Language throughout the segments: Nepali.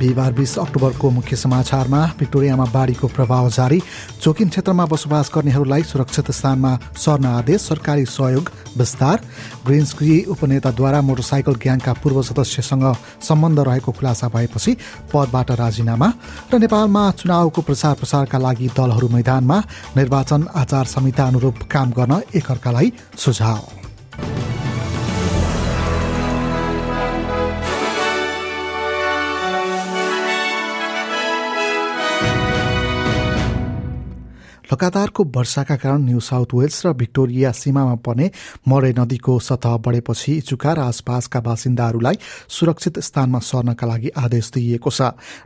बिहिबार बिस अक्टोबरको मुख्य समाचारमा भिक्टोरियामा बाढीको प्रभाव जारी। जोखिम क्षेत्रमा बसोबास गर्नेहरूलाई सुरक्षित स्थानमा सर्न आदेश सरकारी सहयोग विस्तार। ग्रिन्सकी उपनेताद्वारा मोटरसाइकल ग्याङका पूर्व सदस्यसँग सम्बन्ध रहेको खुलासा भएपछि पदबाट राजीनामा र नेपालमा चुनावको प्रचार प्रसारका लागि दलहरू मैदानमा निर्वाचन आचार संहिता अनुरूप काम गर्न एकअर्कालाई सुझाव। लगातारको वर्षाका कारण न्यू साउथ वेल्स र भिक्टोरिया सीमामा पर्ने मरे नदीको सतह बढेपछि इचुका र आसपासका बासिन्दाहरूलाई सुरक्षित स्थानमा सर्नका लागि आदेश दिइएको छ।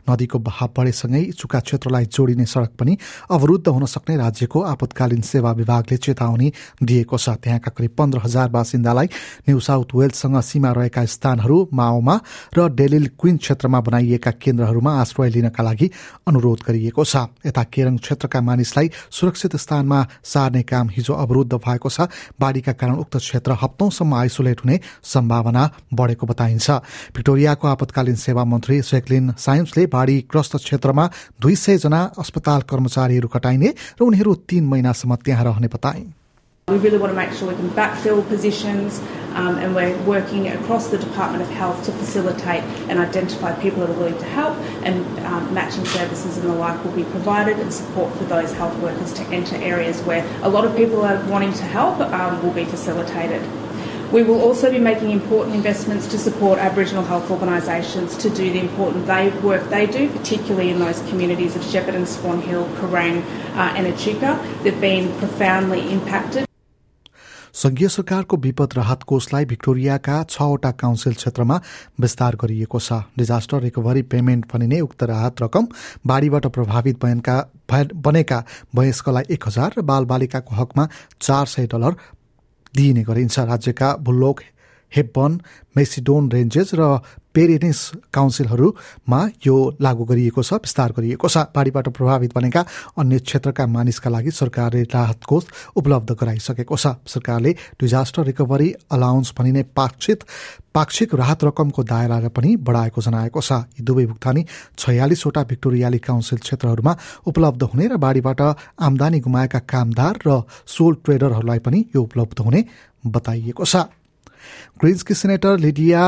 नदीको बहाव बढेसँगै इचुका क्षेत्रलाई जोडिने सड़क पनि अवरुद्ध हुन सक्ने राज्यको आपतकालीन सेवा विभागले चेतावनी दिएको छ। त्यहाँका करिब पन्ध्र हजार बासिन्दालाई न्यू साउथ वेल्ससँग सीमा रहेका स्थानहरू माओमा र डेलिल क्विन क्षेत्रमा बनाइएका केन्द्रहरूमा आश्रय लिनका लागि अनुरोध गरिएको छ। यता केरङ क्षेत्रका मानिसलाई सुरक्षित स्थानमा सार्ने काम हिजो अवरुद्ध भएको छ। बाढ़ीका कारण उक्त क्षेत्र हप्तौंसम्म आइसोलेट हुने सम्भावना बढ़ेको बताइन्छ। भिक्टोरियाको आपतकालीन सेवा मन्त्री सेक्लिन साइन्सले बाढ़ीग्रस्त क्षेत्रमा दुई सय जना अस्पताल कर्मचारीहरू खटाइने र उनीहरू तीन महिनासम्म त्यहाँ रहने बताइन् We really want to make sure we can backfill positions um, and we're working across the Department of Health to facilitate and identify people that are willing to help and um, matching services and the like will be provided and support for those health workers to enter areas where a lot of people are wanting to help um, will be facilitated. We will also be making important investments to support Aboriginal health organisations to do the important they, work they do, particularly in those communities of Shepparton, Swan Hill, Kerrang uh, and Echuca. They've been profoundly impacted संघीय सरकारको विपद राहत कोषलाई भिक्टोरियाका छवटा काउन्सिल क्षेत्रमा विस्तार गरिएको छ। डिजास्टर रिकभरी पेमेन्ट भनिने उक्त राहत रकम बाढीबाट प्रभावित बनेका बनेका वयस्कलाई एक हजार र बालबालिकाको हकमा चार सय डलर दिइने गरिन्छ। राज्यका भुल्लोक हेब्बन मेसिडोन रेन्जेस र पेरेनिस काउन्सिलहरूमा यो लागू गरिएको छ विस्तार गरिएको छ। बाढीबाट प्रभावित बनेका अन्य क्षेत्रका मानिसका लागि सरकारले राहत कोष उपलब्ध गराइसकेको छ। सरकारले डिजास्टर रिकभरी अलाउन्स भनिने पाक्षित पाक्षिक राहत रकमको दायरा पनि बढाएको जनाएको छ। यी दुवै भुक्तानी छयालिसवटा भिक्टोरियाली काउन्सिल क्षेत्रहरूमा उपलब्ध हुने र बाढीबाट आमदानी गुमाएका कामदार र सोल ट्रेडरहरूलाई पनि यो उपलब्ध हुने बताइएको छ। ग्रिन्सकी सेनेटर लिडिया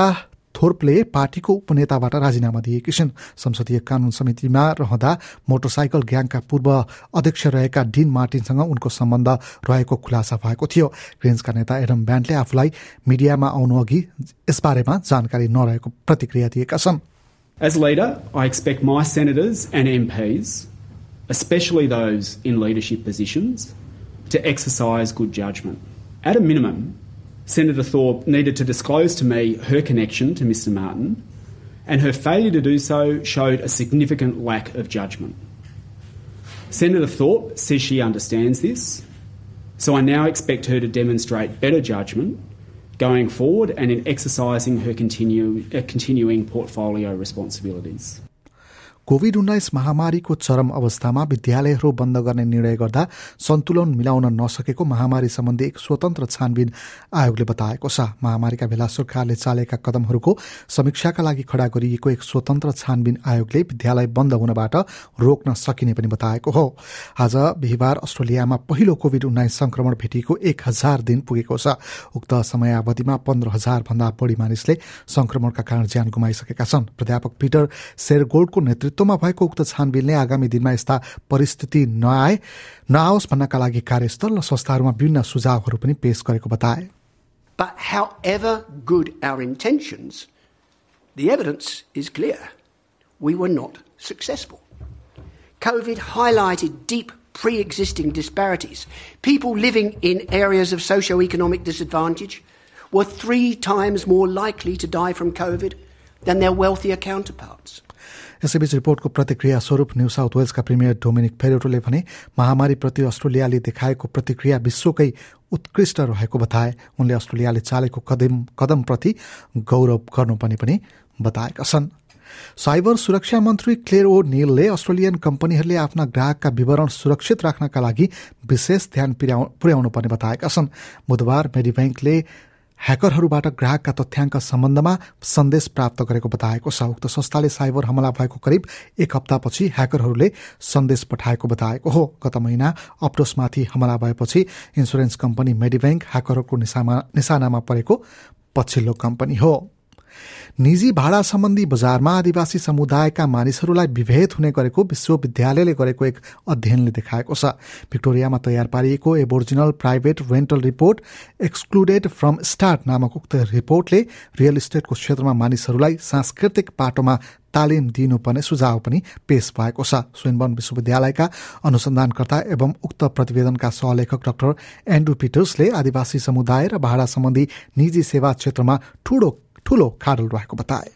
थोर्पले पार्टीको उपनेताबाट राजीनामा दिएकी छिन्। संसदीय कानून समितिमा रहँदा मोटरसाइकल ग्याङका पूर्व अध्यक्ष रहेका डिन मार्टिनसँग उनको सम्बन्ध रहेको खुलासा भएको थियो। ग्रिन्सका नेता एडम ब्यान्डले आफूलाई मिडियामा आउनु अघि यसबारेमा जानकारी नरहेको प्रतिक्रिया दिएका छन्। As leader, I expect my senators and MPs, especially those in leadership positions, to exercise good judgment. At a minimum, Senator Thorpe needed to disclose to me her connection to Mr Martin, and her failure to do so showed a significant lack of judgment. Senator Thorpe says she understands this, so I now expect her to demonstrate better judgment going forward and in exercising her continue, uh, continuing portfolio responsibilities. COVID उन्नाइस महामारीको चरम अवस्थामा विद्यालयहरू बन्द गर्ने निर्णय गर्दा सन्तुलन मिलाउन नसकेको महामारी सम्बन्धी एक स्वतन्त्र छानबिन आयोगले बताएको छ। महामारीका बेला सरकारले चालेका कदमहरूको समीक्षाका लागि खड़ा गरिएको एक स्वतन्त्र छानबिन आयोगले विद्यालय बन्द हुनबाट रोक्न सकिने पनि बताएको हो। आज बिहिबार अस्ट्रेलियामा पहिलो कोविड उन्नाइस संक्रमण भेटिएको एक हजार दिन पुगेको छ। उक्त समयावधिमा पन्ध्र हजार भन्दा बढ़ी मानिसले संक्रमणका कारण ज्यान गुमाइसकेका छन्। प्राध्यापक पिटर सेरगोल्डको नेतृत्व नेतृत्वमा भएको उक्त छानबिनले आगामी दिनमा यस्ता परिस्थिति नआए नआओस् भन्नका लागि कार्यस्थल र संस्थाहरूमा विभिन्न सुझावहरू पनि पेश गरेको बताए But however good our intentions, the evidence is clear. We were not successful. COVID highlighted deep pre existing disparities. People living in areas of socio-economic disadvantage were three times more likely to die from COVID than their wealthier counterparts. यसैबीच रिपोर्टको प्रतिक्रिया स्वरूप न्यू साउथ वेल्सका प्रिमियर डोमिनिक फेरोटोले भने महामारीप्रति अस्ट्रेलियाले देखाएको प्रतिक्रिया विश्वकै उत्कृष्ट रहेको बताए। उनले अस्ट्रेलियाले चालेको कदम कदमप्रति गौरव गर्नुपर्ने पनि बताएका छन्। साइबर सुरक्षा मन्त्री क्लेयर ओ नीलले अस्ट्रेलियन कम्पनीहरूले आफ्ना ग्राहकका विवरण सुरक्षित राख्नका लागि विशेष ध्यान पुर्याउनु पर्ने बताएका छन्। बुधबार मेडिब्याङ्कले ह्याकरहरूबाट ग्राहकका तथ्याङ्क सम्बन्धमा सन्देश प्राप्त गरेको बताएको छ उक्त संस्थाले साइबर हमला भएको करिब एक हप्तापछि ह्याकरहरूले सन्देश पठाएको बताएको हो। गत महिना अप्रोसमाथि हमला भएपछि इन्सुरेन्स कम्पनी मेडिब्याङ्क ह्याकरहरूको निशानामा परेको पछिल्लो कम्पनी हो। निजी भाडा सम्बन्धी बजारमा आदिवासी समुदायका मानिसहरूलाई विभेद हुने गरेको विश्वविद्यालयले गरेको एक अध्ययनले देखाएको छ। भिक्टोरियामा तयार पारिएको Aboriginal private rental report excluded from start नामक उक्त रिपोर्टले रियल इस्टेटको क्षेत्रमा मानिसहरूलाई सांस्कृतिक पाटोमा तालिम दिनुपर्ने सुझाव पनि पेश भएको छ। स्विनबर्न विश्वविद्यालयका अनुसन्धानकर्ता एवं उक्त प्रतिवेदनका सहलेखक डाक्टर एन्ड्रु पिटर्सले आदिवासी समुदाय र भाडा सम्बन्धी निजी सेवा क्षेत्रमा ठूलो ठूलो खाडल रहेको बताए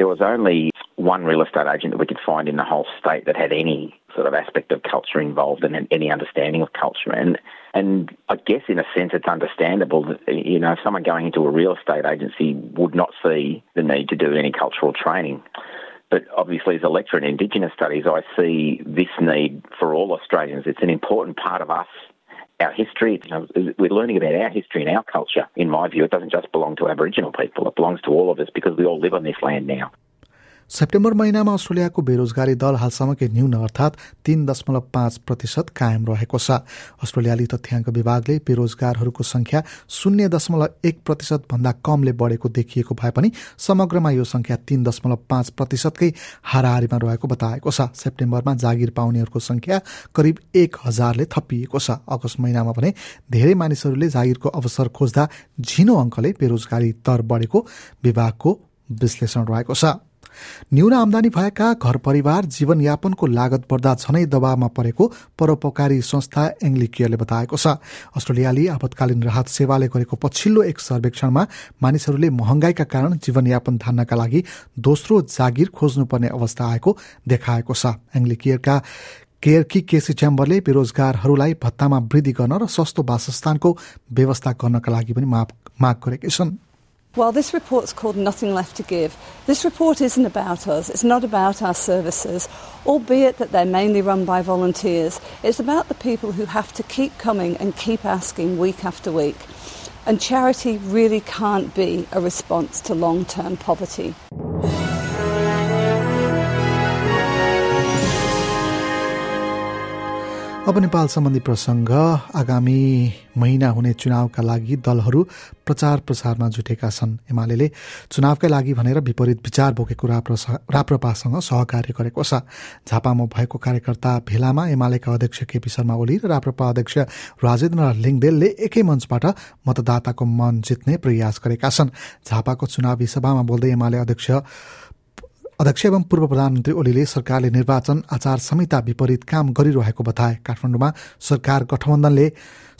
There was only one real estate agent that we could find in the whole state that had any sort of aspect of culture involved and any understanding of culture. And and I guess in a sense it's understandable that you know someone going into a real estate agency would not see the need to do any cultural training. But obviously, as a lecturer in Indigenous studies, I see this need for all Australians. It's an important part of us our history. You know, we're learning about our history and our culture. In my view, it doesn't just belong to Aboriginal people, it belongs to all of us because we all live on this land now. September महिनामा अस्ट्रेलियाको बेरोजगारी दल हालसम्मकै न्यून अर्थात् तीन दशमलव पाँच प्रतिशत कायम रहेको छ। अस्ट्रेलियाली तथ्याङ्क विभागले बेरोजगारहरूको संख्या शून्य दशमलव एक प्रतिशत भन्दा कमले बढेको देखिएको भए पनि समग्रमा यो संख्या तीन दशमलव पाँच प्रतिशतकै हाराहारीमा रहेको बताएको छ। सेप्टेम्बरमा जागिर पाउनेहरूको संख्या करिब एक हजारले थपिएको छ। अगस्त महिनामा भने धेरै मानिसहरूले जागिरको अवसर खोज्दा झिनो अङ्कले बेरोजगारी दर बढेको विभागको विश्लेषण रहेको छ। न्यून आमदानी भएका घर परिवार जीवनयापनको लागत बढ्दा झनै दबावमा परेको परोपकारी संस्था एङ्ग्लिकियरले बताएको छ। अस्ट्रेलियाली आपतकालीन राहत सेवाले गरेको पछिल्लो एक सर्वेक्षणमा मानिसहरूले महँगाईका कारण जीवनयापन धान्नका लागि दोस्रो जागिर खोज्नुपर्ने अवस्था आएको देखाएको छ। एङ्ग्लिकियरका केयरकी केसी च्याम्बरले बेरोजगारहरूलाई भत्तामा वृद्धि गर्न र सस्तो वासस्थानको व्यवस्था गर्नका लागि पनि माग गरेकी छन्। While this report's called Nothing Left to Give, this report isn't about us. It's not about our services, albeit that they're mainly run by volunteers. It's about the people who have to keep coming and keep asking week after week. And charity really can't be a response to long term poverty. अब नेपाल सम्बन्धी प्रसङ्ग आगामी महिना हुने चुनावका लागि दलहरू प्रचार प्रसारमा जुटेका छन्। एमाले चुनावकै लागि भनेर विपरीत विचार बोकेको राप्रपासँग सहकार्य गरेको छ। झापामा भएको कार्यकर्ता भेलामा एमालेका अध्यक्ष केपी शर्मा ओली र राप्रपा अध्यक्ष राजेन्द्र लिङदेलले एकै मञ्चबाट मतदाताको मन जित्ने प्रयास गरेका छन्। झापाको चुनावी सभामा बोल्दै एमाले अध्यक्ष अध्यक्ष एवं पूर्व प्रधानमन्त्री ओलीले सरकारले निर्वाचन आचार संहिता विपरीत काम गरिरहेको बताए। काठमाडौँमा सरकार गठबन्धनले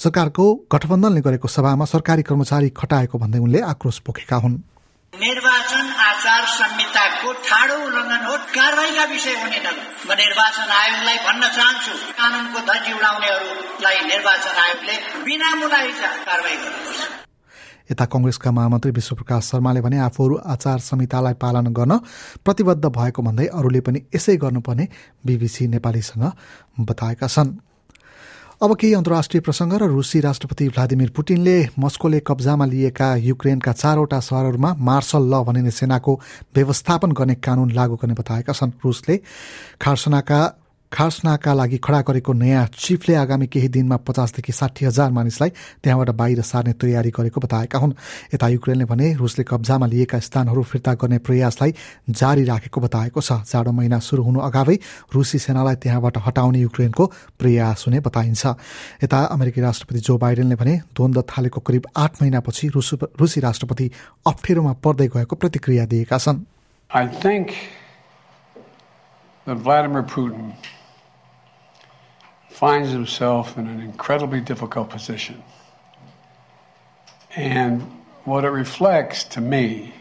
सरकारको गठबन्धनले गरेको सभामा सरकारी कर्मचारी खटाएको भन्दै उनले आक्रोश पोखेका हुन्। निर्वाचन आचार संहिताको ठाडो उल्लङ्घन हो कारवाहीका विषय हुने म निर्वाचन आयोगलाई भन्न चाहन्छु कानूनको धजी उडाउनेहरूलाई निर्वाचन आयोगले बिना मुलाइजा कारवाही गर्नुपर्छ यता कंग्रेसका महामन्त्री विश्वप्रकाश शर्माले भने आफूहरू आचार संहितालाई पालन गर्न प्रतिबद्ध भएको भन्दै अरूले पनि यसै गर्नुपर्ने बीबीसी नेपालीसँग बताएका छन्। अब केही अन्तर्राष्ट्रिय प्रसङ्ग र रुसी राष्ट्रपति भ्लादिमिर पुटिनले मस्कोले कब्जामा लिएका युक्रेनका चारवटा सहरहरूमा मार्सल ल भनिने सेनाको व्यवस्थापन गर्ने कानून लागू गर्ने बताएका छन्। रुसले खारसनाका खासनाका लागि खडा गरेको नयाँ चिफले आगामी केही दिनमा पचासदेखि साठी हजार मानिसलाई त्यहाँबाट बाहिर सार्ने तयारी गरेको बताएका हुन्। यता युक्रेनले भने रुसले कब्जामा लिएका स्थानहरू फिर्ता गर्ने प्रयासलाई जारी राखेको बताएको छ। जाडो महिना सुरु हुनु अगावै रुसी सेनालाई त्यहाँबाट हटाउने युक्रेनको प्रयास हुने बताइन्छ। यता अमेरिकी राष्ट्रपति जो बाइडेनले भने द्वन्द थालेको करिब आठ महिनापछि रुसी राष्ट्रपति अप्ठ्यारोमा पर्दै गएको प्रतिक्रिया दिएका छन्। Finds himself in an incredibly difficult position. And what it reflects to me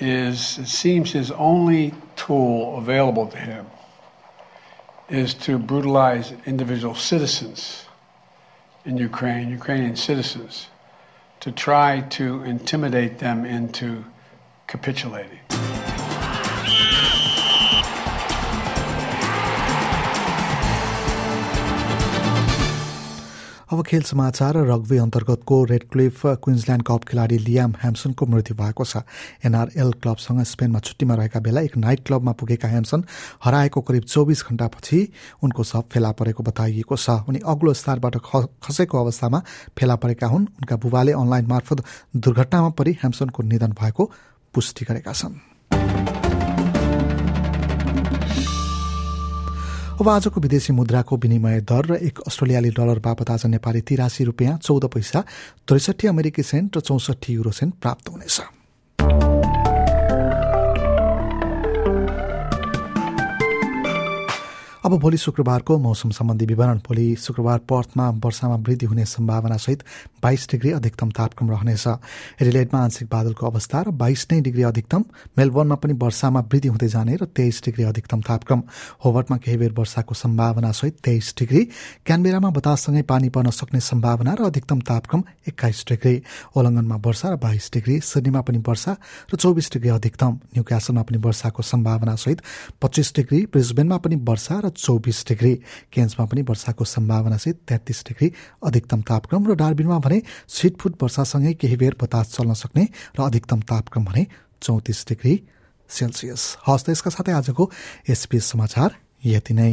is it seems his only tool available to him is to brutalize individual citizens in Ukraine, Ukrainian citizens, to try to intimidate them into capitulating. अब खेल समाचार रग्बी अन्तर्गतको रेड क्लिफ क्विन्सल्यान्ड कप खेलाडी लियाम ह्याम्सनको मृत्यु भएको छ। एनआरएल क्लबसँग स्पेनमा छुट्टीमा रहेका बेला एक नाइट क्लबमा पुगेका ह्याम्सन हराएको करिब चौबिस घण्टापछि उनको सब फेला परेको बताइएको छ। उनी अग्लो स्तरबाट खसेको अवस्थामा फेला परेका हुन्। उनका बुबाले अनलाइन मार्फत दुर्घटनामा परि ह्याम्सनको निधन भएको पुष्टि गरेका छन्। अब आजको विदेशी मुद्राको विनिमय दर र एक अस्ट्रेलियाली डलर बापत आज नेपाली तिरासी रुपियाँ चौध पैसा त्रिसठी अमेरिकी सेन्ट र चौसठी युरो सेन्ट प्राप्त हुनेछ। अब भोलि शुक्रबारको मौसम सम्बन्धी विवरण। भोलि शुक्रबार पर्थमा वर्षामा वृद्धि हुने सम्भावना सहित बाइस डिग्री अधिकतम तापक्रम रहनेछ। एडिलेडमा आंशिक बादलको अवस्था र बाइस नै डिग्री अधिकतम। मेलबोर्नमा पनि वर्षामा वृद्धि हुँदै जाने र तेइस डिग्री अधिकतम तापक्रम। होवर्टमा केही बेर वर्षाको सम्भावना सहित तेइस डिग्री। क्यानबेरामा बताससँगै पानी पर्न सक्ने सम्भावना र अधिकतम तापक्रम एक्काइस डिग्री। ओलङ्गनमा वर्षा र बाइस डिग्री। सिडनीमा पनि वर्षा र चौबिस डिग्री अधिकतम। न्यू क्यासलमा पनि वर्षाको सम्भावना सहित पच्चिस डिग्री। ब्रिजबेनमा पनि वर्षा र चौबिस डिग्री केन्समा पनि वर्षाको सम्भावनासहित तेत्तिस डिग्री अधिकतम तापक्रम र डार्बिनमा भने छिटफुट वर्षासँगै केही बेर बतास चल्न सक्ने र अधिकतम तापक्रम भने चौतिस डिग्री सेल्सियस। हस् त यसका साथै आजको एसपिएस समाचार यति नै।